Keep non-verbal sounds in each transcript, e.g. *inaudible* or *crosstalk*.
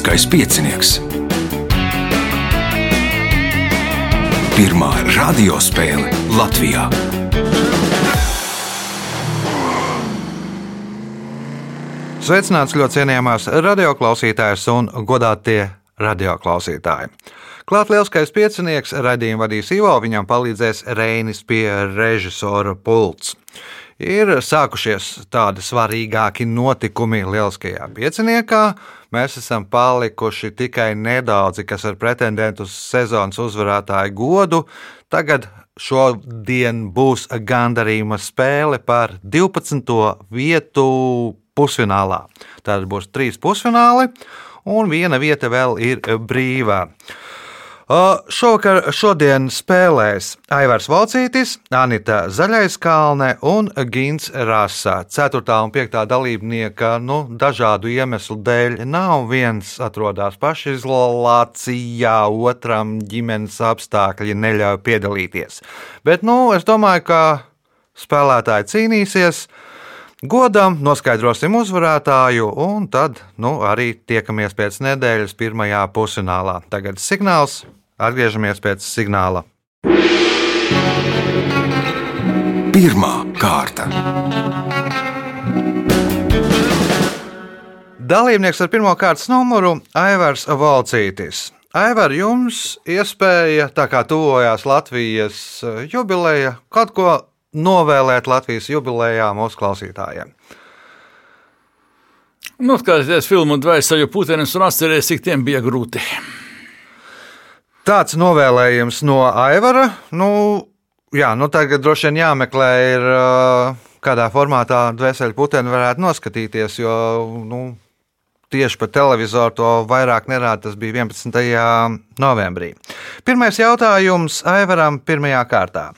Lieliskais piecinieks. Pirmā radiospēle Latvijā. Sveicināts ļoti cienījamās radioklausītājas un godātie radioklausītāji. Klāt lielskais piecinieks raidījumu vadīs Ivo, viņam palīdzēs Reinis pie režisora pults. Ir sākušies tādi svarīgāki notikumi lielskajā pieciniekā. Mēs esam palikuši tikai nedaudzi, kas ar pretendentu uz sezonas uzvarētāju godu. Tagad šodien būs gandarījuma spēle par 12. vietu pusfinālā. Tad būs trīs pusfināli, un viena vieta vēl ir brīvā. Šovakar šodien spēlēs Aivars Valcītis, Anita Zaļaiskalne un Gins Rasa. 4. un 5. dalībnieka nu, dažādu iemeslu dēļ nav. Viens atrodas pašizolācijā, otram ģimenes apstākļi neļauj piedalīties. Bet nu, es domāju, ka spēlētāji cīnīsies. Godam noskaidrosim uzvarētāju, un tad nu, arī tiekamies pēc nedēļas pirmajā pusfinālā. Tagad signāls Atgriežamies pēc signāla. Pirmā kārta. Dalībnieks ar pirmā kārtas numuru Aivars Valcītis. Aivar, jums iespēja, tā kā tuvojās Latvijas jubileja, kaut ko novēlēt Latvijas jubilejā mūsu klausītājiem. Noskatieties filmu Dvēseli putenis un atcerieties, cik tiem bija grūti. Tāds novēlējums no Aivara. Nu, jā, nu tagad droši vien jāmeklē, ir, kādā formātā dvēseli puteni varētu noskatīties, jo nu, tieši pa televizoru to vairāk nerāda. Tas bija 11. novembrī. Pirmais jautājums Aivaram pirmajā kārtā.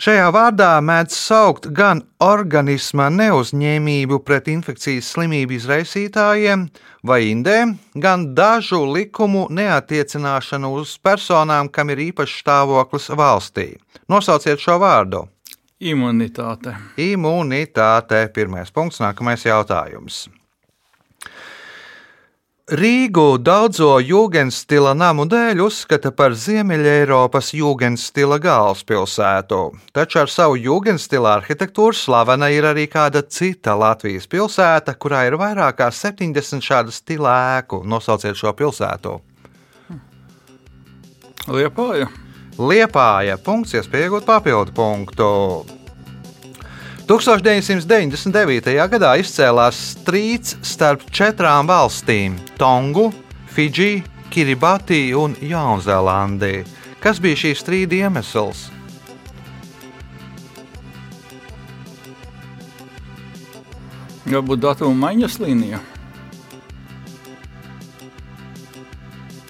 Šajā vārdā mēdz saukt gan organisma neuzņēmību pret infekcijas slimību izraisītājiem vai indēm, gan dažu likumu neatiecināšanu uz personām, kam ir īpašs stāvoklis valstī. Nosauciet šo vārdu. Imunitāte. Imunitāte. Pirmais punkts, nākamais jautājums. Rīgu daudzo jūgenstila namu dēļ uzskata par Ziemeļ-Eiropas jūgenstila galvaspilsētu, taču ar savu jūgenstila arhitektūru slavena ir arī kāda cita Latvijas pilsēta, kurā ir vairāk kā 70 šādu stila ēku. Nosauciet šo pilsētu. Liepāja. Liepāja. Punkts, iespēja iegūt papildu punktu. 1999. gadā izcēlās strīds starp četrām valstīm - Tongu, Fidži, Kiribati un Jaunzēlandī. Kas bija šī strīda iemesls? Varbūt datuma maiņas līnija.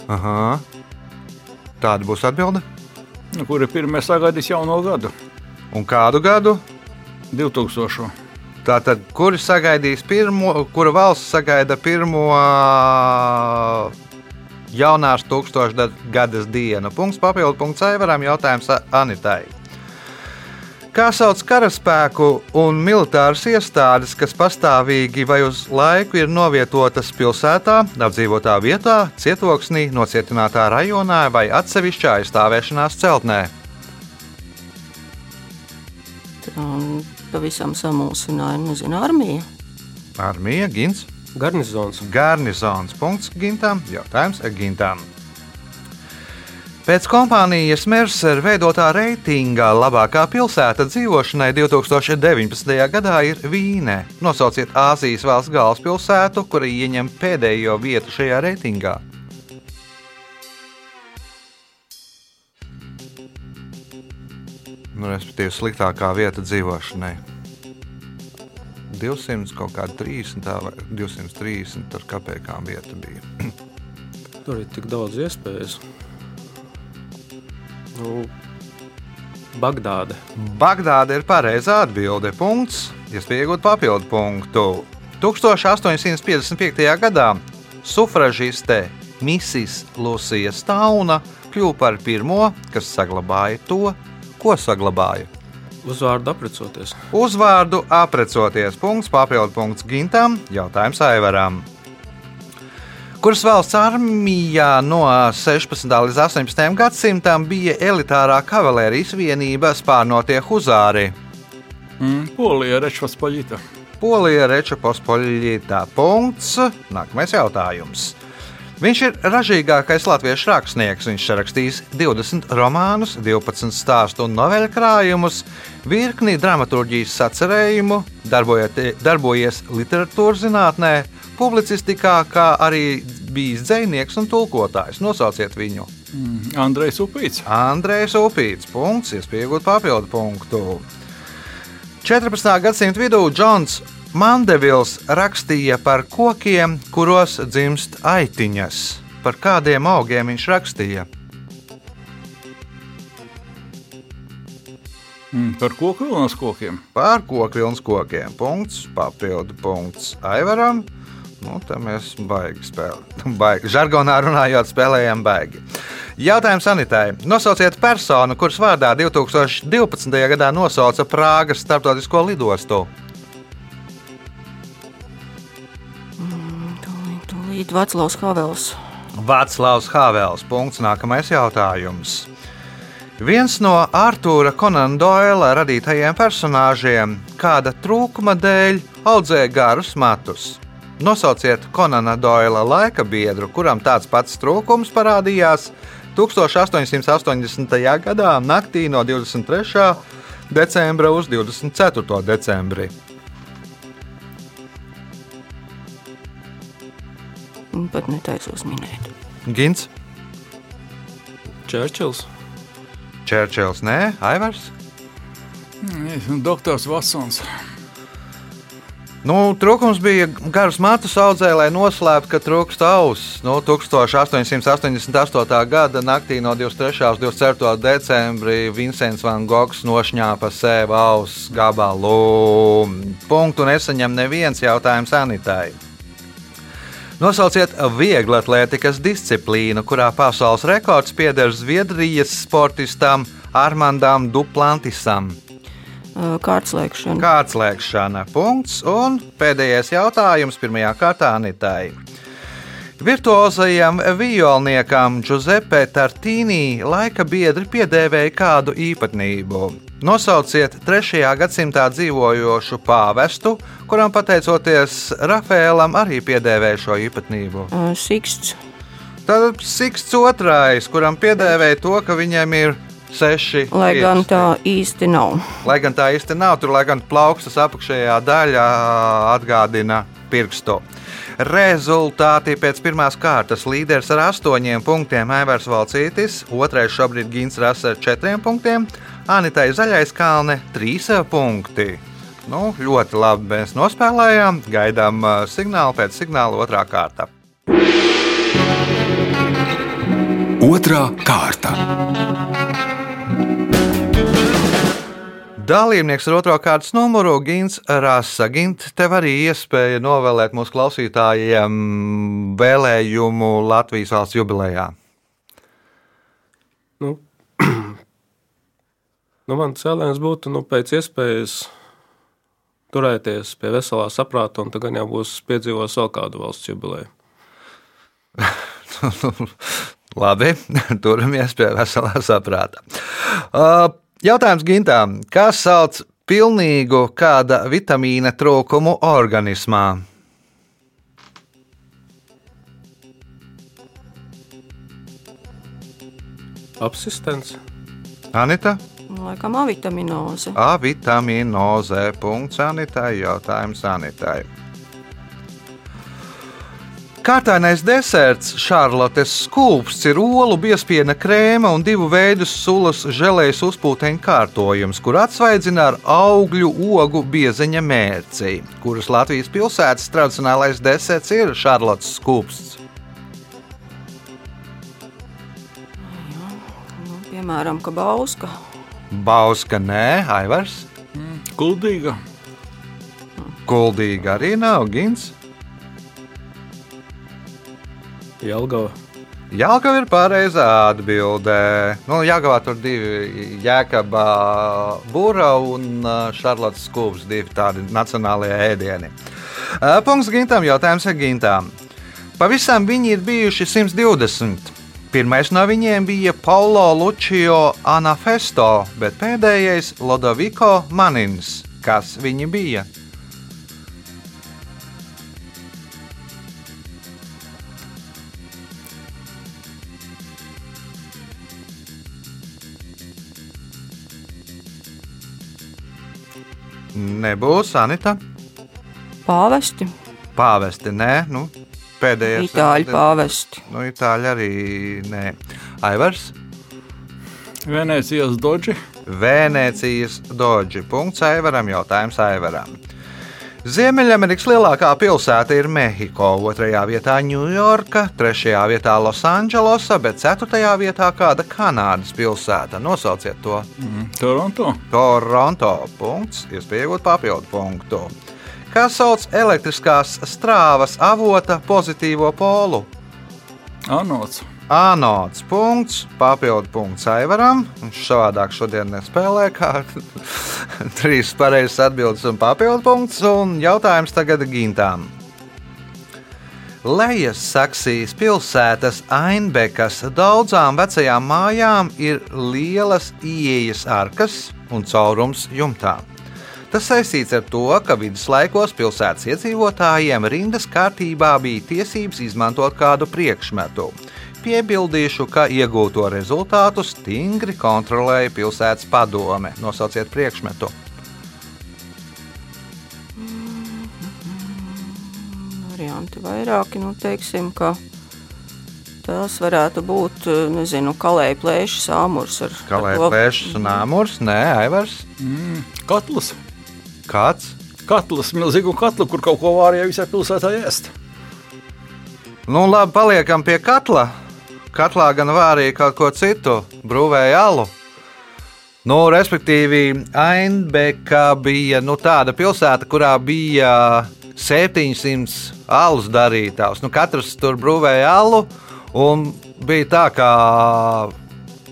Aha. Tāda būs atbilde. Nu, kura pirmie sagaidīs jauno gadu? Un kādu gadu? 2000. Tātad, kuri sagaidīs pirmo, kura valsts sagaida pirmo jaunās tūkstošgadas dienu? Punkts papildu punkts Aivaram, jautājums Anitai. Kā sauc karaspēku un militāras iestādes, kas pastāvīgi vai uz laiku ir novietotas pilsētā, apdzīvotā vietā, cietoksnī, nocietinātā rajonā vai atsevišķā aizstāvēšanās celtnē? Um, pavisam samulsināja, nezinu, armija. Armija, Gins. Garnizons. Garnizons. Punkts Gintam. Jautājums Gintam. Pēc kompānijas Mercer veidotā reitinga labākā pilsēta dzīvošanai 2019. gadā ir Vīne. Nosauciet Āzijas valsts galvaspilsētu, kura ieņem pēdējo vietu šajā reitingā. Nu, respektīvi, sliktākā vieta dzīvošanai. 200 kaut kāda 30, vai 230 ar kapekām vieta bija. *clears throat* Tur ir tik daudz iespējas. Nu, Bagdāde. Bagdāde ir pareizā atbilde. Punkts, iespēja iegūt papildu punktu. 1855. gadā sufražiste Misijas Lucija Stauna kļuva par pirmo, kas saglabāja to, ko saglabāja. Uzvārdu aprecoties. Uzvārdu aprecoties. Punkts, papildu punkts Gintam, jautājums Aivaram. Kuras valsts armijā no 16. līdz 18. gadsimtam bija elitārā kavalērijas vienība spārnotie huzāri? Mm, Polija, Rečvas Poļita. Polija Reča Pospoļģītā. Punkts. Nākamais jautājums. Viņš ir ražīgākais latviešu rakstnieks. Viņš rakstījis 20 romānus, 12 stāstu un noveļu krājumus, virkni dramaturgijas sacerējumu, darbojies literatūras zinātnē, publicistikā, kā arī bijis dzinieks un tulkotājs. Nosauciet viņu. Andrejs Upīts. Andrejs Upīts. Punkts, iespējot papildu punktu. 14. gadsimta vidū Džons Mandevils rakstīja par kokiem, kuros dzimst aitiņas. Par kādiem augiem viņš rakstīja? Mm, par koku vilnas kokiem. Par koku vilnas kokiem. Punkts, papildu punkts Aivaram. Nu, tā mēs baigi spēlējam. *laughs* Baigi. Žargonā runājot, spēlējam baigi. Jautājums Anitai. Nosauciet personu, kuras vārdā 2012. gadā nosauca Prāgas starptautisko lidostu. Tūlīt Vaclavs Havels. Vāclavs Havels. Punkts. Nākamais jautājums. Viens no Arthūra Konana Doila radītajiem personāžiem kāda trūkuma dēļ audzēja garus matus. Nosauciet Konana Doila laika biedru, kuram tāds pats trūkums parādījās 1880. gadā, naktī no 23. decembra uz 24. decembri. Pat netaisos minēt. Gins, Čērčils. Čērčils, nē, Aivars. Mm, Doktors Vatsons. Nu, trūkums bija garas matus audzē, lai noslēptu, ka trūkst auss. Nu, 1888. gada naktī no 23. uz 24. decembrī Vincents Van Gogs nošņāpa sev auss gabalu. Punktu nesaņem neviens jautājums Anitai. Nosauciet vieglu atlētikas disciplīnu, kurā pasaules rekords pieder Zviedrijas sportistam Armandam Duplantisam. Kārtslēgšana. Kāds lēkšana? Punkts. Un pēdējais jautājums pirmajā kārtā Anitai. Virtuozajam violniekam Giuseppe Tartīnī laika biedri piedēvēja kādu īpatnību. Nosauciet 3. gadsimtā dzīvojošu pāvestu, kuram pateicoties Rafēlam arī piedēvēja šo īpatnību. Siksts. Tad Siksts otrais, kuram piedēvēja to, ka viņam ir seši. Lai gan pirksti. tā īsti nav. Lai gan tā īsti nav, tur lai gan plaukstas apakšējā daļa atgādina pirkstu. Rezultāti pēc pirmās kārtas līderis ar astoņiem punktiem Aivars Valcītis, otrais šobrīd Gins Rasa ar četriem punktiem, Anitai Zaļais Kalne trīs punkti. Nu, ļoti labi mēs nospēlējām, gaidām ā, signālu pēc signāla otrā kārta. Otra kārta. Dalībnieks ar otro kārtas numuru Gins Rasa. Gint, tev arī iespēja novēlēt mūsu klausītājiem vēlējumu Latvijas valsts jubilejā. Nu, *clears throat* nu, man cēlēns būtu nu, pēc iespējas turēties pie veselā saprāta, un tagad jau būs piedzīvos vēl kādu valsts jubileju. *laughs* Labi, *laughs* turamies pie veselā saprāta. Uh, Jautājums Gintām. Kā sauc pilnīgu kāda vitamīna trūkumu organismā? Apsistents. Anita? Laikam avitaminoze. A vitamīnoze. Punkts Anitai. Jautājums Anitai. Kārtainais deserts, šarlotes skūpsts, ir olu biespiena krēma un divu veidu sulas žēlējas uzpūteņu kārtojums, kur atsvaidzina ar augļu ogu biezeņa mērci, kuras Latvijas pilsētas tradicionālais deserts ir šarlotes skūpsts. Nu, piemēram, kabauska. Bauska nē, Aivars, Kuldīga. Kuldīga arī nav Gins. Jelgava. Jālgava ir pareizā atbildē. Nu, Jāgavā tur divi jēkabā būra un šarlotas skūps, divi tādi nacionālie ēdieni. Punkts Gintam, jautājums ir Gintam. Pavisam viņi ir bijuši 120. Pirmais no viņiem bija Paulo Lucio Anafesto, bet pēdējais - Lodoviko Manins. Kas viņi bija? Nebūs Anita. Pāvesti, Pāvesti, nē, nu, pēdējais. itāļu pāvesti. Nu, itāļi arī nē. Aivars, Venecijas doģi. Vēnēcijas doģi. Punkts Aivaram, jautājums Aivaram. Ziemeļamerikas lielākā pilsēta ir Mehiko, otrajā vietā Ņujorka, trešajā vietā Losandželosa, bet ceturtajā vietā kāda Kanādas pilsēta. Nosauciet to. Mm, Toronto. Toronto. Punkts, iespējot papildu punktu. Kā sauc elektriskās strāvas avota pozitīvo polu? Anots. Anots punkts, papildu punkts Aivaram. Viņš savādāk šodien nespēlē, kā *laughs* trīs pareizas atbildes un papildu punkts. Un jautājums tagad Gintām. Lejas Saksijas pilsētas Ainbekas daudzām vecajām mājām ir lielas ieejas arkas un caurums jumtā. Tas saistīts ar to, ka viduslaikos pilsētas iedzīvotājiem rindas kārtībā bija tiesības izmantot kādu priekšmetu. Piebildīšu, ka iegūto rezultātu stingri kontrolēja pilsētas padome. Nosauciet priekšmetu. Varianti vairāki, nu, teiksim, ka tās varētu būt, nezinu, kalēja plēšas āmurs ar to- plēšas un āmurs? Nē, Aivars. Katls. Kāds? Katls, milzīgu katlu, kur kaut ko vārīja visā pilsētā ēst. Nu, labi, paliekam pie katla. Katlā gan vārīja kaut ko citu, brūvēja alu. Nu, respektīvi, Ainbeka bija nu, tāda pilsēta, kurā bija 700 alus darītājs. Nu, katrs tur brūvēja alu, un bija tā, ka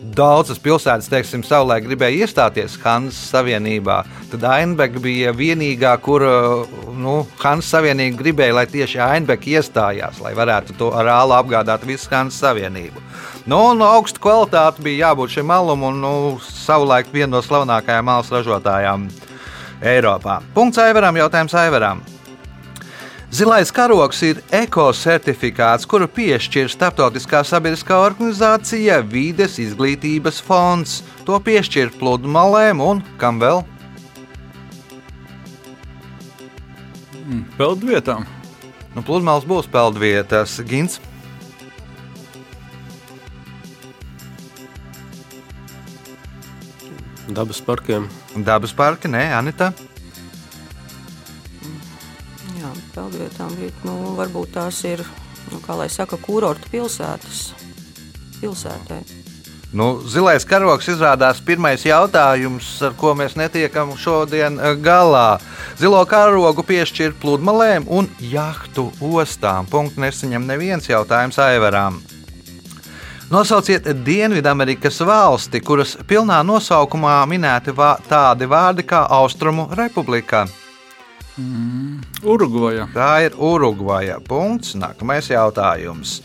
daudzas pilsētas, teiksim, savulaik gribēja iestāties Hansas Savienībā. Tad Ainbeka bija vienīgā, kur nu, Hansas Savienība gribēja, lai tieši Ainbeka iestājās, lai varētu to ar ālu apgādāt visu Hansas Savienību. Nu, un augsta kvalitāte bija jābūt šim malum, un nu, savulaik viena no slavenākajām malas ražotājām Eiropā. Punkts Aivaram, jautājums Aivaram. Zilais karoks ir ekocertifikāts, kuru piešķir Startautiskā sabiedriskā organizācija Vides izglītības fonds. To piešķir pludmalēm un kam vēl? Peldvietām. Nu, pludmales būs peldvietas, Gins. Dabas parkiem. Dabas parki, nē, Anita. Peldvietām bija, nu, varbūt tās ir, nu, kā lai saka, kurorta pilsētas. Pilsētai. Nu, zilais karoks izrādās pirmais jautājums, ar ko mēs netiekam šodien eh, galā. Zilo karogu piešķir pludmalēm un jahtu ostām. Punktu nesaņem neviens jautājums Aivarām. Nosauciet Dienvidamerikas valsti, kuras pilnā nosaukumā minēti vā, tādi vārdi kā Austrumu Republika. Urugvaja. Tā ir Urugvaja. Punkts. Nākamais jautājums.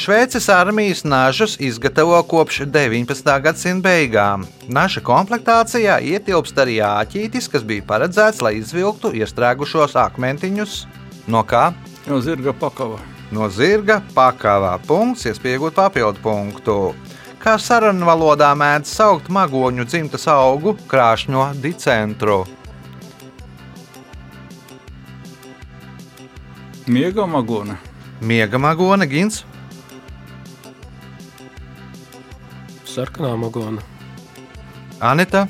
Šveices armijas nažus izgatavo kopš 19. gadsimta beigām. Naša komplektācijā ietilpst arī āķītis, kas bija paredzēts, lai izvilktu iestrēgušos akmentiņus no kā? Jau zirga pakava. No zirga pakāvā. Punkts, iespējot papildu punktu. Kā sarunu valodā mēdz saukt magoņu dzimtas augu krāšņo dicentru. Miega magona. Miega magona gins. Sarkanā magona. Anita,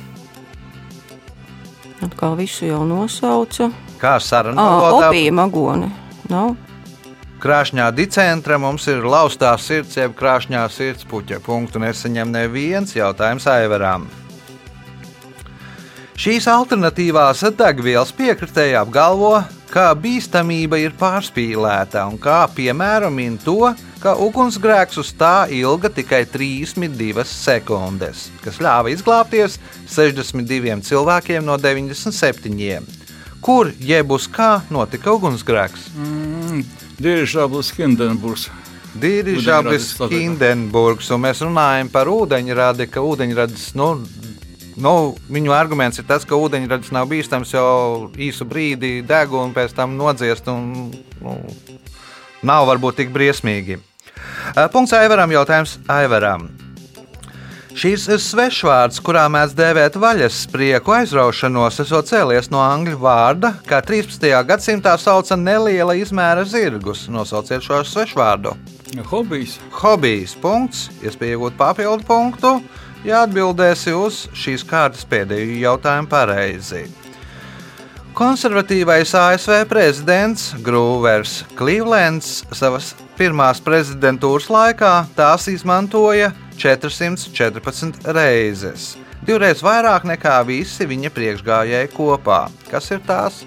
Atkal visu jau nosauca. kā sarunu Ah, valodā? opija magone. Nav? Krāšņā dicentra mums ir laustā sirds, jeb krāšņā sirds puķa. Punktu nesaņem neviens jautājums Aivarām. Šīs alternatīvās degvielas piekritēji apgalvo, ka bīstamība ir pārspīlēta un kā piemēram min to, ka ugunsgrēks uz tā ilga tikai 32 sekundes, kas ļāva izglābties 62 cilvēkiem no 97. Kur jeb uz kā notika ugunsgrēks? Mm, Dirižablis Hindenburgs. Tātad. Hindenburgs, un mēs runājam par ūdeņradi, ka ūdeņradis, nu, nu, viņu arguments ir tas, ka ūdeņradis nav bīstams jau īsu brīdi deg un pēc tam nodziest, un nu, nav varbūt tik briesmīgi. Eh, Punkts Aivaram, jautājums Aivaram. Šīs ir svešvārds, kurā mēs dēvēt vaļas sprieku aizraušanos, esot cēlies no angļu vārda, kā 13. gadsimtā sauca neliela izmēra zirgus. Nosauciet šo svešvārdu. Hobijs. Hobijs punkts, iespēja iegūt papildu punktu, ja atbildēsi uz šīs kārtas pēdējo jautājumu pareizi. Konservatīvais ASV prezidents Grūvers Clevelands savas pirmās prezidentūras laikā tās izmantoja 414 reizes. Divreiz vairāk nekā visi viņa priekšgājēji kopā. Kas ir tās?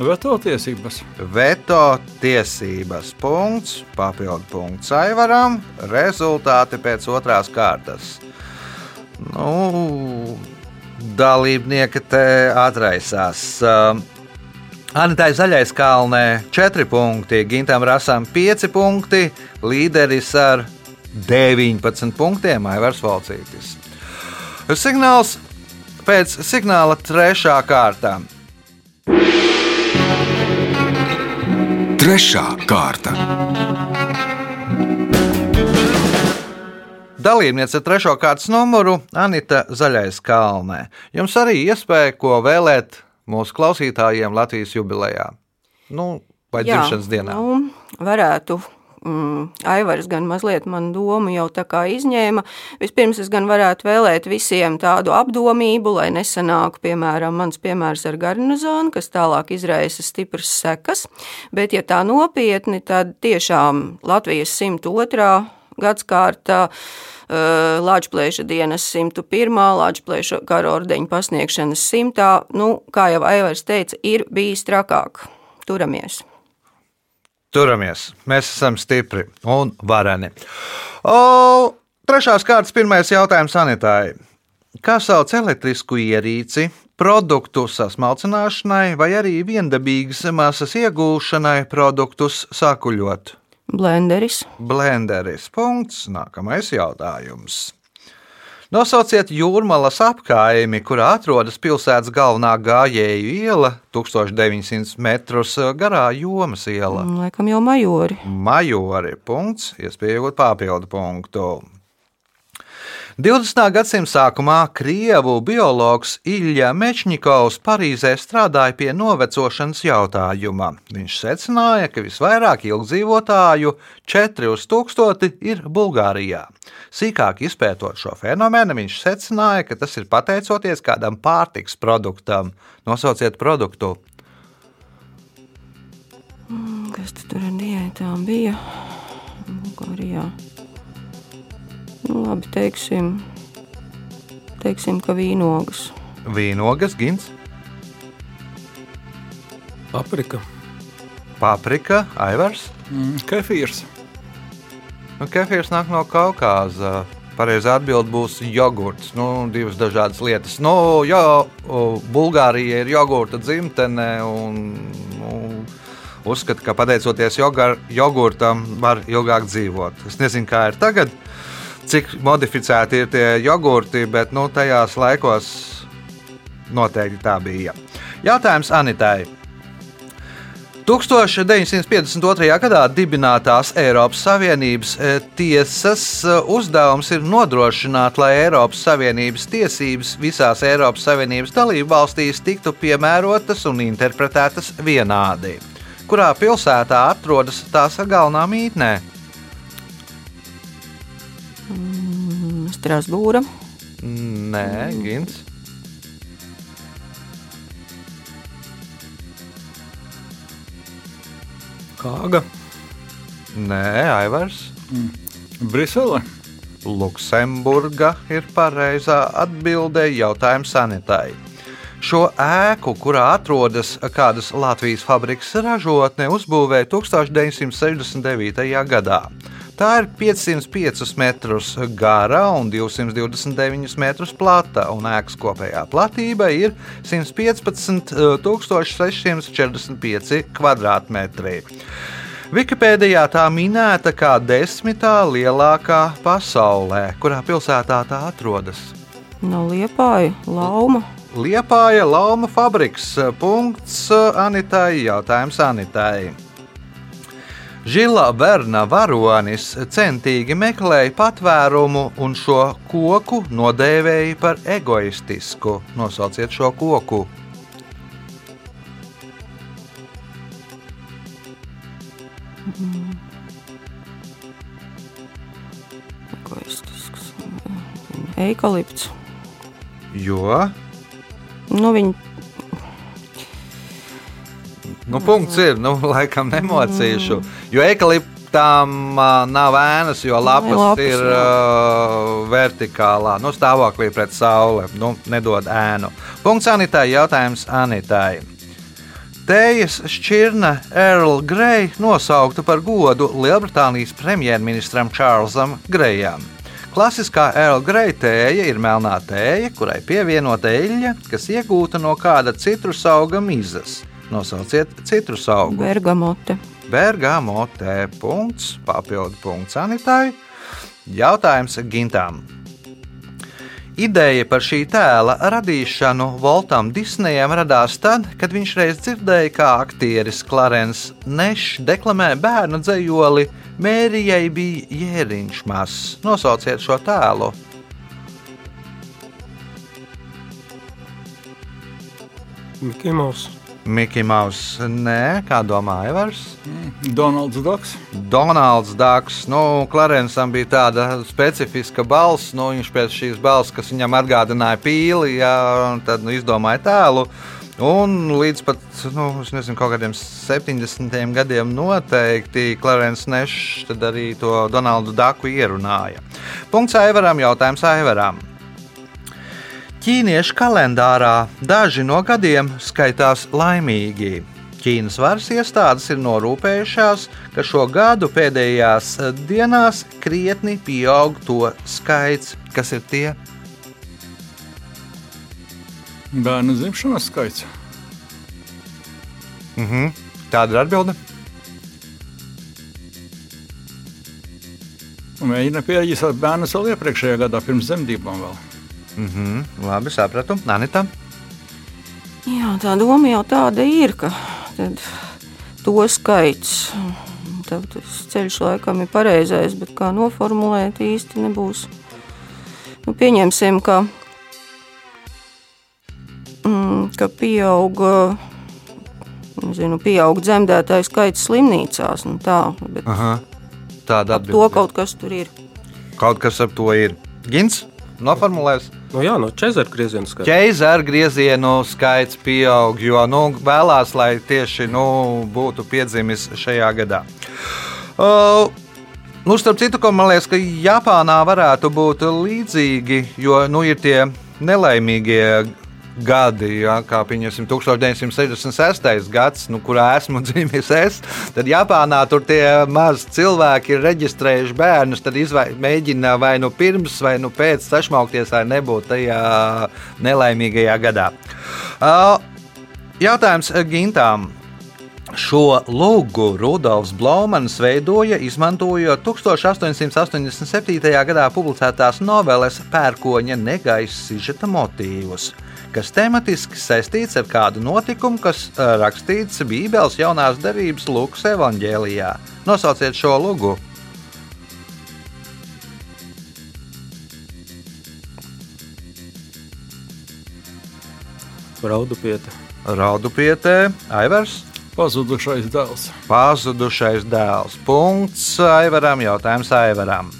Veto tiesības. Veto tiesības punkts, papildu punkts Aivaram, rezultāti pēc otrās kārtas. Nu, dalībnieki te atraisās. Anitai Zaļais kalnē 4 punkti, Gintam Rasam 5 punkti, līderis ar 19 punktiem Aivars Valcītis. Signāls pēc signāla trešā kārtā. Trešā kārta. Dalībniece ar trešo kārtas numuru Anita Zaļais kalnē. Jums arī iespēja ko vēlēt mūsu klausītājiem Latvijas jubilejā. Nu, vai Jā, dzimšanas dienā? Nu, varētu. Mm, Aivars gan mazliet man domu jau tā kā izņēma. Vispirms es gan varētu vēlēt visiem tādu apdomību, lai nesanāku, piemēram, mans piemērs ar garnizonu, kas tālāk izraisa stipras sekas. Bet, ja tā nopietni, tad tiešām Latvijas 102. gadskārta Latvijas dienas 101. Latvijas kara ordeņa pasniegšanas simtā, nu, kā jau Aivars teica, ir bijis trakāk. Turamies! Turamies, mēs esam stipri un vareni. O, trešās kārtas pirmais jautājums sanitārai. Kā sauc elektrisku ierīci, produktu sasmalcināšanai vai arī viendabīgas masas iegūšanai, produktus sakuļot? Blenderis. Blenderis. Punkts. Nākamais jautājums. Nosauciet jūrmalas apkaimi, kurā atrodas pilsētas galvenā gājēju iela, 1900 metrus garā jomas iela. Mm, Laikam jau majori. Majori. Punkts. Iespējot papildu punktu. 20. gadsimta sākumā Krievu biologs Ilja Mečņikovs Parīzē strādāja pie novecošanas jautājuma. Viņš secināja, ka visvairāk ilgdzīvotāju, 4 uz 1000, ir Bulgārijā. Sīkāk izpētot šo fenomenu, viņš secināja, ka tas ir pateicoties kādam pārtiks produktam. Nosauciet produktu. Kas tad tur ar diētām bija? Bulgārijā. Nu, labi, teiksim, teiksim, ka vīnogas. Vīnogas, gins, Paprika. paprika, aivars. Mm, kefīrs. Nu, kefīrs nāk no Kaukāza. Pareizā atbilde būs jogurts. Nu, divas dažādas lietas. Nu, jā, o, Bulgārija ir jogurta dzimtene. Un, nu, uzskata, ka pateicoties jogar, jogurtam, var ilgāk dzīvot. Es nezinu, kā ir tagad, cik modificēti ir tie jogurti, bet nu, tajās laikos noteikti tā bija. Jautājums Anitai. 1952. gadā dibinātās Eiropas Savienības eh, tiesas eh, uzdevums ir nodrošināt, lai Eiropas Savienības tiesības visās Eiropas Savienības dalību valstīs tiktu piemērotas un interpretētas vienādi. Kurā pilsētā atrodas tās galvenā mītnē? Strasbūra. Nē, Gins. Kāga. Nē, Aivars. Brisele. Luksemburga ir pareizā atbildē jautājums sanitai. Šo ēku, kurā atrodas kādas Latvijas fabrikas ražotne, uzbūvēja 1969. gadā. Tā ir 505 metrus gara un 229 metrus plata, un ēkas kopējā platība ir 115,645 km2. Wikipēdijā tā minēta kā desmitā lielākā pasaulē, kurā pilsētā tā atrodas. No Liepāja, Lauma. Liepāja Lauma fabriks. Punkts Anitai. Jautājums Anitai. Žila Verna varonis centīgi meklēja patvērumu un šo koku nodēvēja par egoistisku. Nosauciet šo koku. Eikalipts. Jo Nu, viņi nu, punkts ir, nu, laikam nemocīšu. Jo ekaliptām ā, nav ēnas, jo lapas, Lapas, ir uh, vertikālā nu, stāvoklī pret sauli. Nu, nedod ēnu. Punkts Anitai. Jautājums Anitai. Tējas šķirne Earl Grey nosaukta par godu Lielbritānijas premjerministram Čārlzam Grejam. Klasiskā Earl Grey tēja ir melnā tēja, kurai pievienota eļļa, kas iegūta no kāda citrus auga mizas. Nosauciet citrus augu. bergamote. Bergamotē. Punkts, papildu punkts Anitai. Jautājums Gintām. Ideja par šī tēla radīšanu Voltam Disneyam radās tad, kad viņš reiz dzirdēja, kā aktieris Clarence Nešs deklamē bērnu dzējoli Mērijai bija jēriņš mazs. Nosauciet šo tēlu. Mikls Maus. Mikls Maus, nē, kā domā Evers? Donalds Doks. Donalds Dārgs. Nu, Klarencam bija tāda specifiska balss. Nu, viņš pēc šīs balss, kas viņam atgādināja pīli, jā, tad nu, izdomāja tēlu. Un līdz pat nu, nezinu, kaut kādiem 70. gadiem noteikti Clarence Nešs arī to Donaldu Daku ierunāja. Punkts Aivaram, jautājums Aivaram. Ķīniešu kalendārā daži no gadiem skaitās laimīgi. Ķīnas varas iestādes ir norūpējušās, ka šo gadu pēdējās dienās krietni pieaug to skaits, kas ir tie Bērnu dzimšanas skaits. Mhm. Tāda ir atbilde. Un Mēģina pierādīt bērnu vēl iepriekšējā gadā, pirms dzemdībām. Vēl. Mhm. Labi, sapratu. Anita. Jā, tā doma jau tāda ir, ka tad to skaits. Tad tas ceļš laikam ir pareizais, bet kā noformulēt īsti nebūs. Nu, pieņemsim, ka, mm, ka pieauga. Zinu, pieaug dzemdētāju skaits slimnīcās. Nu tā, bet Aha. Tāda ap to kaut kas tur ir. Kaut kas ap to ir. Gins noformulēs. Nu, jā, no Čezera grieziena skaita. Ķēzara griezienu skaits pieaug, jo nu, vēlās, lai tieši nu, būtu piedzimis šajā gadā. Uh, nu, starp citu, ko man liekas, ka Japānā varētu būt līdzīgi, jo nu, ir tie nelaimīgie gadi, ja, kā pieņemsim 1966. gads, nu, kurā esmu *laughs* dzimis es, tad Japānā tur tie mazi cilvēki ir reģistrējuši bērnus, tad izvai, mēģina vai nu pirms, vai nu pēc sašmaukties, lai nebūtu tajā nelaimīgajā gadā. Uh, jautājums Gintām. Šo lūgu Rudolfs Blūmans veidoja, izmantojot 1887. gadā publicētās noveles Pērkoņa negaisa sižeta motīvus, kas tematiski saistīts ar kādu notikumu, kas rakstīts Bībeles jaunās derības Lūkas evanģēlijā. Nosauciet šo lūgu! Raudu pieta. Raudupietē, Aivars, Pazudušais dēls. pazudušais dēls. Punkts Aivaram, jautājums Aivaram.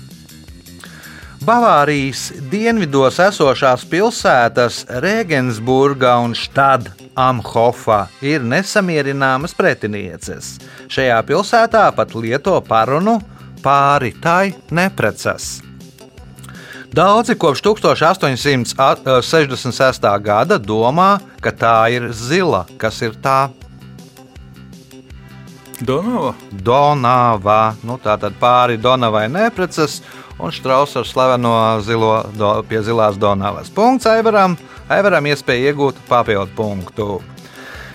Bavārijas dienvidos esošās pilsētas Regensburga un Stad Amhofa ir nesamierināmas pretinieces. Šajā pilsētā pat lieto parunu pāri tai neprecas. Daudzi kopš 1866. gada domā, ka tā ir zila, kas ir tā Donava. Donava. Nu, tā tad pāri Donavai neprecas un Strauss ar slaveno zilo, do, pie zilās Donavas. Punkts Aivaram. Aivaram iespēja iegūt papildu punktu.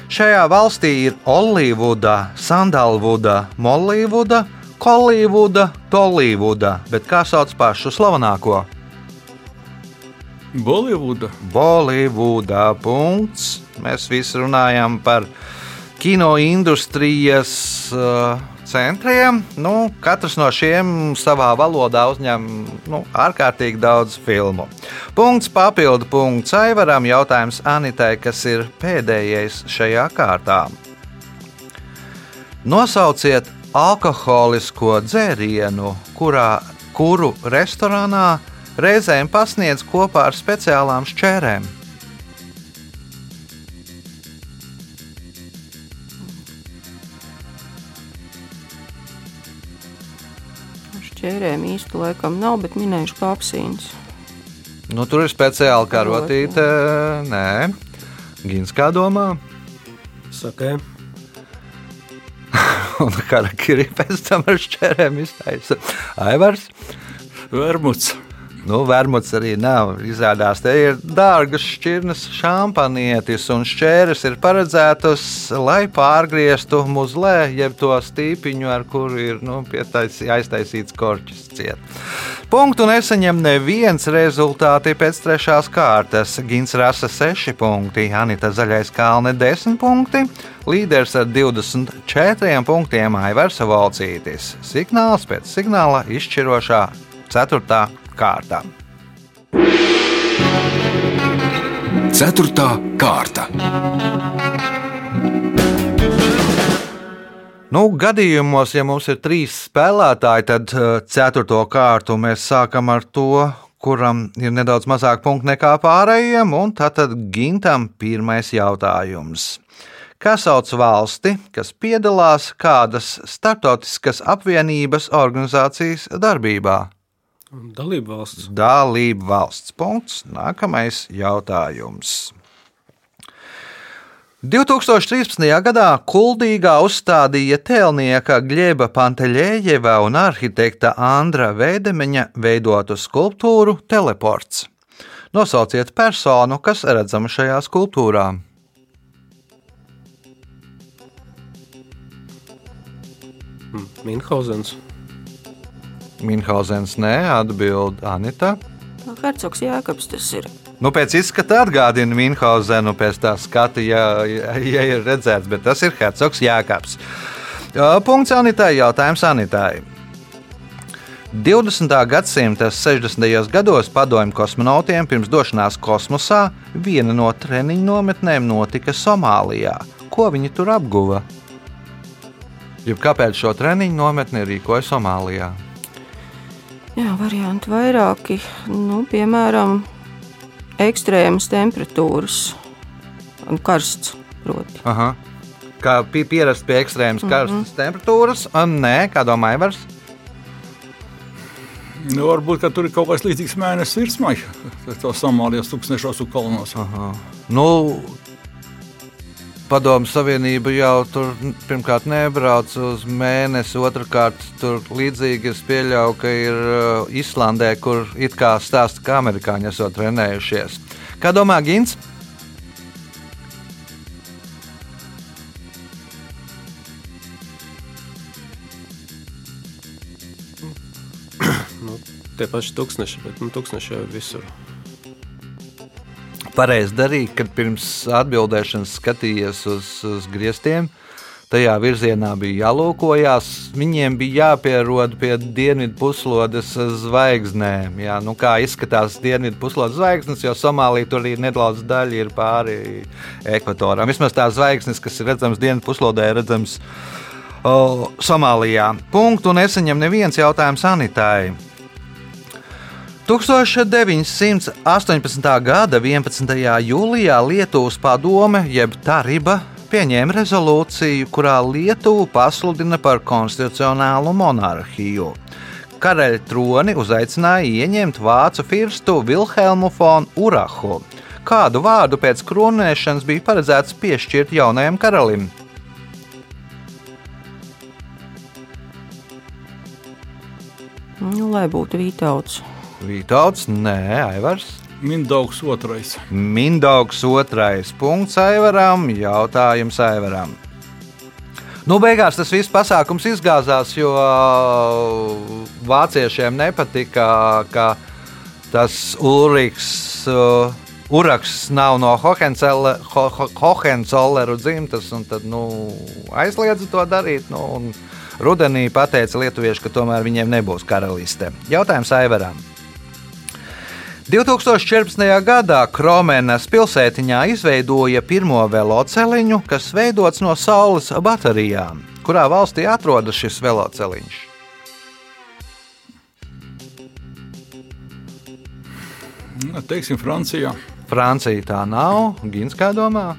Šajā valstī ir Olivuda, Sandalvuda, Molīvuda, Kolīvuda, Tolīvuda, bet kā sauc pašu slavenāko? Bolivuda. Bolivudā. Punkts. Mēs visi runājam par kino industrijas uh, centriem. Nu, katrs no šiem savā valodā uzņem nu, ārkārtīgi daudz filmu. Punkts papildu punkts Aivaram. Jautājums Anitai, kas ir pēdējais šajā kārtā. Nosauciet alkoholisko dzērienu, kurā, kuru restorānā reizēm pasniedz kopā ar speciālām šķērēm. Šķērēm īsti laikam nav, bet minējuši kapsīns. Nu, tur ir speciāla karotīte. Nē, Gins kā domā. Sakē, *laughs* Un karakiri pēc tam ar šķērēm iztaisa. Aivars. Vermuts. Nu, Vermuts arī nav. Izrādās, te ir dārgas šķirnes šampanietis, un šķēres ir paredzētas, lai pārgrieztu muzlē, jeb to stīpiņu, ar kuru ir nu, pietaisi- aiztaisīts korķis ciet. Punktu nesaņem neviens rezultāti pēc trešās kārtas. Gins rasa 6 punkti, Anita Zaļais kalne 10 punkti, līderis ar 24 punktiem Aivars Valcītis. Signāls pēc signāla izšķirošā 4. Kārta. Ceturtā kārta. Nu, gadījumos, ja mums ir trīs spēlētāji, tad uh, ceturto kārtu mēs sākam ar to, kuram ir nedaudz mazāk punktu nekā pārējiem, un tātad Gintam pirmais jautājums. Kā sauc valsti, kas piedalās kādas starptautiskas apvienības organizācijas darbībā? Dalība valsts. Dalība valsts punkts. Nākamais jautājums. 2013. gadā Kuldīgā uzstādīja tēlnieka Gļeba Panteļējeva un arhitekta Andra Veidemeņa veidotu skulptūru Teleports. Nosauciet personu, kas redzama šajā skulptūrā. Hm, Minhausens. Minhausens nē, atbild Anita. Hercogs Jēkabs tas ir. Nu, pēc izskata atgādina Minhausenu, pēc tā skata, ja, ja, ir redzēts, bet tas ir Hercogs Jēkabs. Punkts Anitai, jautājums Anitai. 20. gadsimta 60. gados padomju kosmonautiem pirms došanās kosmosā viena no treniņu nometnēm notika Somālijā. Ko viņi tur apguva? Jeb kāpēc šo treniņu nometni rīkoja Somālijā? Jā, varianti vairāki. Nu, piemēram, ekstrēmas temperatūras un karsts. Proti. Aha. Kā pie, pierast pie ekstrēmas karstas mm -hmm. temperatūras? Un nē, kā domā Ivars? Nu, varbūt ka tur ir kaut kas līdzīgs mēnesis virsmai. Tā Somālijas tūkstošos un kalnos. Nu, Padomu Savienība jau tur pirmkārt nebrauc uz mēnesi, otrkārt tur līdzīgi es pieļauju, ka ir uh, Islandē, kur it kā stāsta, ka amerikāņi esot trenējušies. Kā domā Gins? Nu, tie paši tūkstoši, bet nu, tūkstoši jau visur. Pareizi darīja, kad pirms atbildēšanas skatījos uz, uz griestiem. Tajā virzienā bija jālūkojas. Viņiem bija jāpierod pie dienvidu puslodes zvaigznēm. Jā, nu kā izskatās dienvidu puslodes zvaigznes, jo Somālija tur arī nedaudz daļa ir pāri ekvatoram. Vismaz tās zvaigznes, kas ir redzamas dienvidu puslodē, ir redzamas o, Somālijā. Punktu nesaņem neviens jautājums Anitai. 1918. gada 11. jūlijā Lietuvas padome, jeb Tariba, pieņēma rezolūciju, kurā Lietuvu pasludina par konstitucionālu monarhiju. Karaļa troni uzaicināja ieņemt vācu firstu Vilhelmu fonu Urahu. Kādu vārdu pēc kronēšanas bija paredzēts piešķirt jaunajam karalim? Nu, lai būtu Vītauts. Vītauts, nē, Aivars. Mindaugs otrais. Mindaugs otrais punkts Aivaram, jautājums Aivaram. Nu, beigās tas viss pasākums izgāzās, jo uh, vāciešiem nepatika, ka tas Ulrichs. Uh, Uraks nav no Hohenzolleru ho, ho, dzimtas, un tad nu, aizliedza to darīt. Nu, rudenī pateica lietuvieši, ka tomēr viņiem nebūs karaliste. Jautājums Aivaram. 2014. gadā Kromenas pilsētiņā izveidoja pirmo veloceliņu, kas veidots no saules baterijām. Kurā valstī atrodas šis veloceliņš? Nu, teiksim, Francijā. Francija tā nav. Gins kā domā?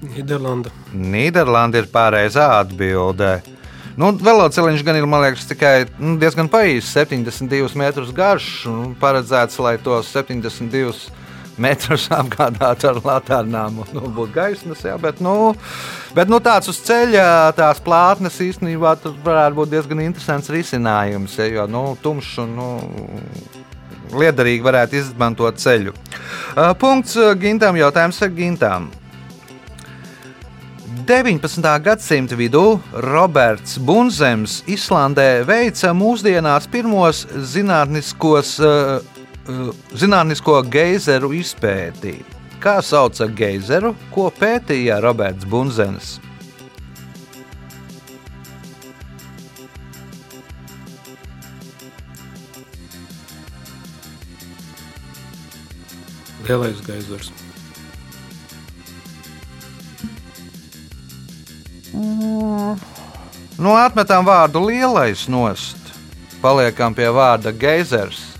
Nīderlanda. Nīderlanda ir pareizā atbildē. Nu, Veloceliņš gan ir liekas, tikai nu, diezgan paīsis, 72 metrus garš. Nu, paredzēts, lai tos 72 metrus *laughs* apgādātu ar laternām un nu, būtu gaismas. Jā, bet, nu, bet nu, tāds uz ceļa, tās plātnes īstenībā varētu būt diezgan interesants risinājums. Ja, jo nu, tumšs un nu, liederīgi varētu izmantot ceļu. Uh, punkts Gintam, jautājums ar Gintam. 19. gadsimta vidū Roberts Bunzems Islandē veica mūsdienās pirmos zinātniskos, uh, zinātnisko geizeru izpēti. Kā sauca geizeru, ko pētīja Roberts Bunzems? Lielais geizers. Nu, atmetam vārdu lielais nost, paliekam pie vārda geizers.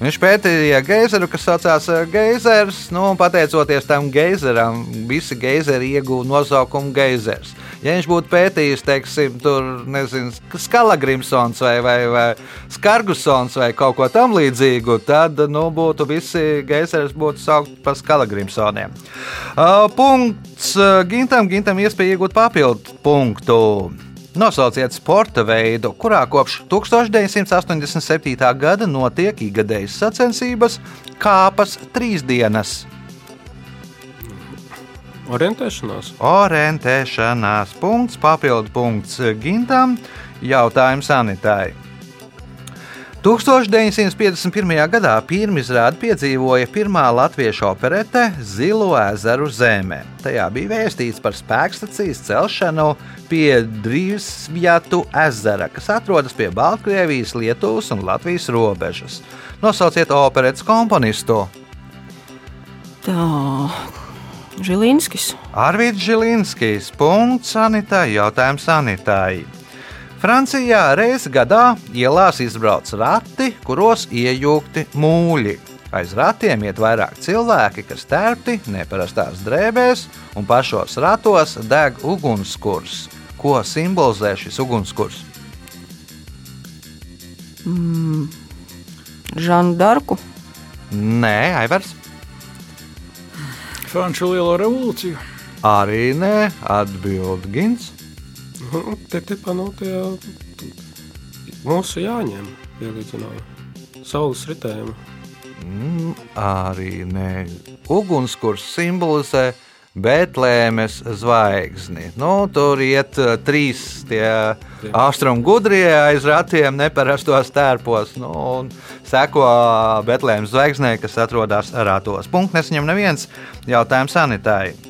Viņš pētīja geizeru, kas saucās eh, geizers, nu, un pateicoties tam geizeram, visi geizeri iegūta nosaukumu geizers. Ja viņš būtu pētījis, teiksim, tur, nezinu, Skalagrimsons vai, vai, vai Skargusons vai kaut ko tamlīdzīgu, tad nu, būtu visi geizeri būtu saukti par Skalagrimsoniem. Uh, punkts uh, Gintam, Gintam iespēja iegūt papildu punktu. Nosauciet sporta veidu, kurā kopš 1987. gada notiek ikgadējas sacensības kāpas trīs dienas. Orientēšanās. Orientēšanās punkts, papildu punkts Gintam, jautājums Anitai. 1951. gadā pirmizrādi piedzīvoja pirmā latviešu operete Zilo ezeru zemē. Tajā bija vēstīts par spēkstacijas celšanu pie Drīvsvjatu ezera, kas atrodas pie Baltkrievijas, Lietuvas un Latvijas robežas. Nosauciet operetes komponistu. Tā, Žilinskis. Arvīds Žilinskis. Punkts Sanitai. Jautājums Sanitai. Francijā reizes gadā ielās izbrauc rati, kuros iejūgti mūļi. Aiz ratiem iet vairāk cilvēki, kas tērpti neparastās drēbēs, un pašos ratos deg ugunskurs. Ko simbolizē šis ugunskurs? Mm. Žanu Darku. Nē, Aivars. Franču lielo revolūciju. Arī nē, atbild Gins. Nu, te tipā no tie mūsu jāņem pielīdzinājumi. Saules ritējumu. Mm, arī nē. Ugunskurs simbolizē Betlēmes zvaigzni. Nu, tur iet uh, trīs austrumu gudrie aiz ratiem, neparastos tērpos. Nu, un seko Betlēmes zvaigznē, kas atrodas ratos. Punkts nesaņem neviens jautājums sanitārai.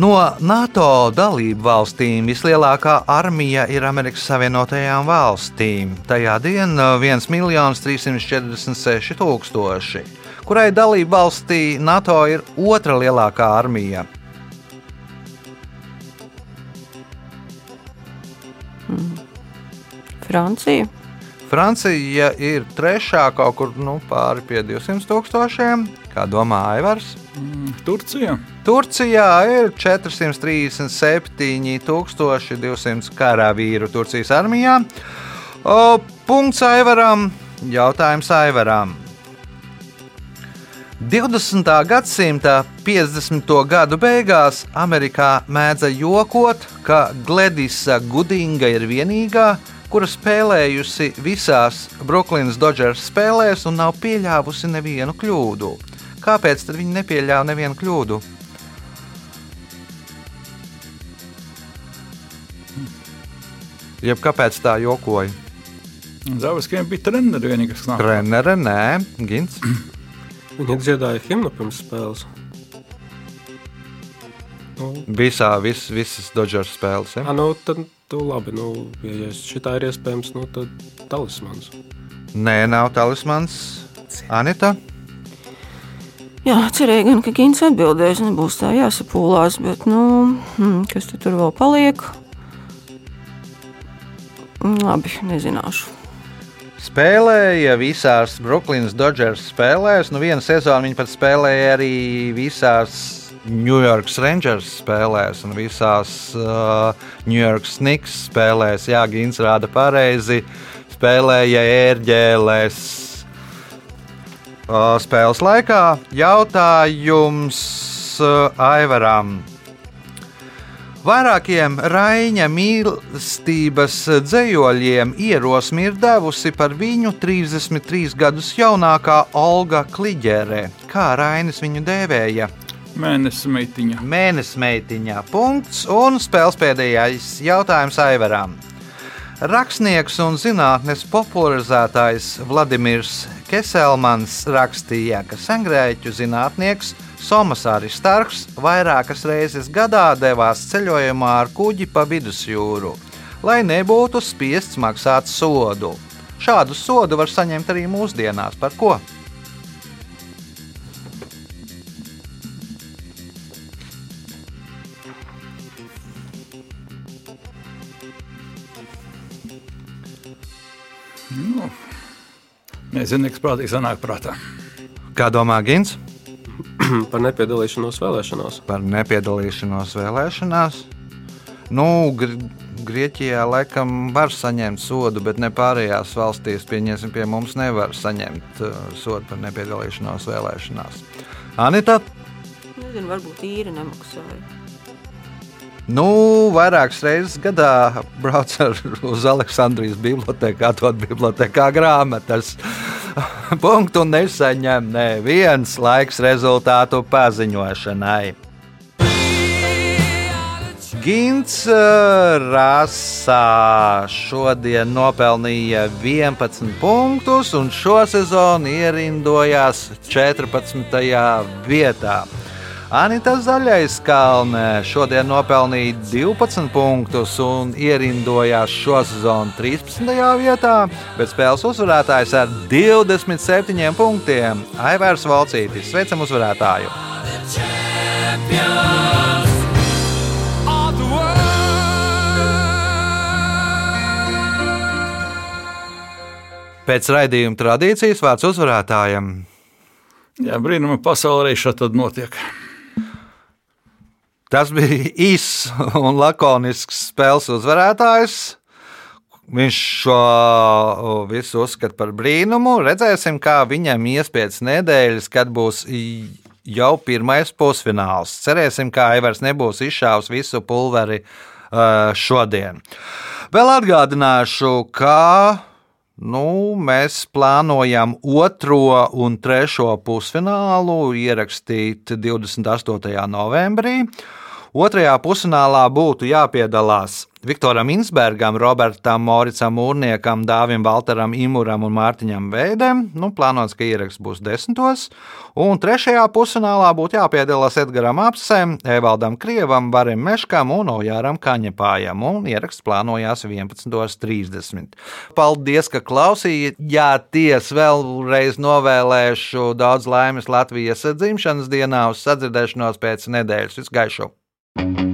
No NATO dalību valstīm vislielākā armija ir Amerikas Savienotajām valstīm. Tajā dienā 1 346 tūkstoši, kurai dalību valstī NATO ir otra lielākā armija. Mm. Francija. Francija ir trešā kaut kur nu, pāri pie 200 tūkstošiem. Kā domā Aivars? Mm, Turcija. Turcijā ir 437,200 karavīru Turcijas armijā. O, punkts Aivaram. Jautājums Aivaram. 20. gadsimta 50. gadu beigās Amerikā mēdza jokot, ka Gledisa Gudinga ir vienīgā, kura spēlējusi visās Brooklynas Dodgers spēlēs un nav pieļāvusi nevienu kļūdu. Kāpēc tad viņi nepieļāva nevienu kļūdu? Jeb kāpēc tā jokoja? Zaviskiem bija treneri vienīgi, kas nāk. Trenere, nē, Gins. Viņi dziedāja himnu pirms spēles. Nu, Visā, vis, visas Dodgers spēles. Ja? a, nu, tad, tu, labi, nu, ja ja šitā ir iespējams, nu, tad talismans. Nē, nav talismans. Anita. Jā, cerēju gan, ka Gins atbildēs, nebūs tā jāsapūlās, bet, nu, hmm, kas tur vēl paliek? Mm, Labi, nezināšu. Spēlēja visās Brooklynas Dodgers spēlēs. Nu, vienu sezonu viņi pat spēlēja arī visās New York Rangers spēlēs un visās uh, New York Snigs spēlēs. Jā, Gins rāda pareizi. Spēlēja ērģēlēs. Spēles laikā jautājums Aivaram. Vairākiem Raina mīlestības dzējoļiem ierosmi ir devusi par viņu 33 gadus jaunākā Olga Kliģere. Kā Rainis viņu dēvēja? Mēnesis meitiņa. Mēnesmeitiņā punkts un spēles pēdējais jautājums Aivaram. Rakstnieks un zinātnes popularizētājs Vladimirs Keselmans rakstīja, ka sengrēķu zinātnieks Somas Aristarks vairākas reizes gadā devās ceļojumā ar kuģi pa vidusjūru, lai nebūtu spiests maksāt sodu. Šādu sodu var saņemt arī mūsdienās. Par ko? Nezinu, kas prātīgi sanāk prātā. Kā domā Gins *clears throat* Par nepiedalīšanos vēlēšanās. par nepiedalīšanos vēlēšanās? Nu, Gr Grieķijā laikam var saņemt sodu, bet ne pārējās valstīs. Pieņemsim, pie mums nevar saņemt uh, sodu par nepiedalīšanos vēlēšanās. Anita, Nezinu, varbūt īri nemaksāja. Nu, vairākas reizes gadā brauc ar, uz Aleksandrijas biblioteku, atved bibliotekā grāmatas. *laughs* Punktu nesaņem neviens laiks rezultātu paziņošanai. Gins uh, Rasā šodien nopelnīja 11 punktus un šo sezonu ierindojās 14. vietā. Anita Zaļais Kalnē šodien nopelnīja 12 punktus un ierindojās šo sezonu 13. vietā, bet spēles uzvarētājs ar 27 punktiem - Aivārs Valcītis. Sveicam uzvarētāju! Pēc raidījuma tradīcijas vārds uzvarētājam. Jā, brīnuma pasaulē arī šādi notiek. Tas bija īss un lakonisks spēles uzvarētājs. Viņš šo visu uzskata par brīnumu. Redzēsim, kā viņam ies pēc nedēļas, kad būs jau pirmais pusfināls. Cerēsim, ka Aivars nebūs izšāvis visu pulveri uh, šodien. Vēl atgādināšu, ka Nu, mēs plānojam otro un trešo pusfinālu ierakstīt 28. novembrī. Otrajā pusfinālā būtu jāpiedalās Viktoram Insbergam, Robertam Moricam, Mūrniekam, Dāvim Valteram, Imuram un Mārtiņam Veidem. Nu, plānots, ka ieraksts būs desmitos. Un trešajā pusfinālā būtu jāpiedalās Edgaram Apsem, Evaldam Krievam, Varim Meškam un Ojāram Kaņepājam. Un ieraksts plānojās 11.30. Paldies, ka klausījāties! Vēlreiz novēlēšu daudz laimes Latvijas dzimšanas dienā uz sadzirdēšanos pēc nedēļas. Visu gaišu! Thank you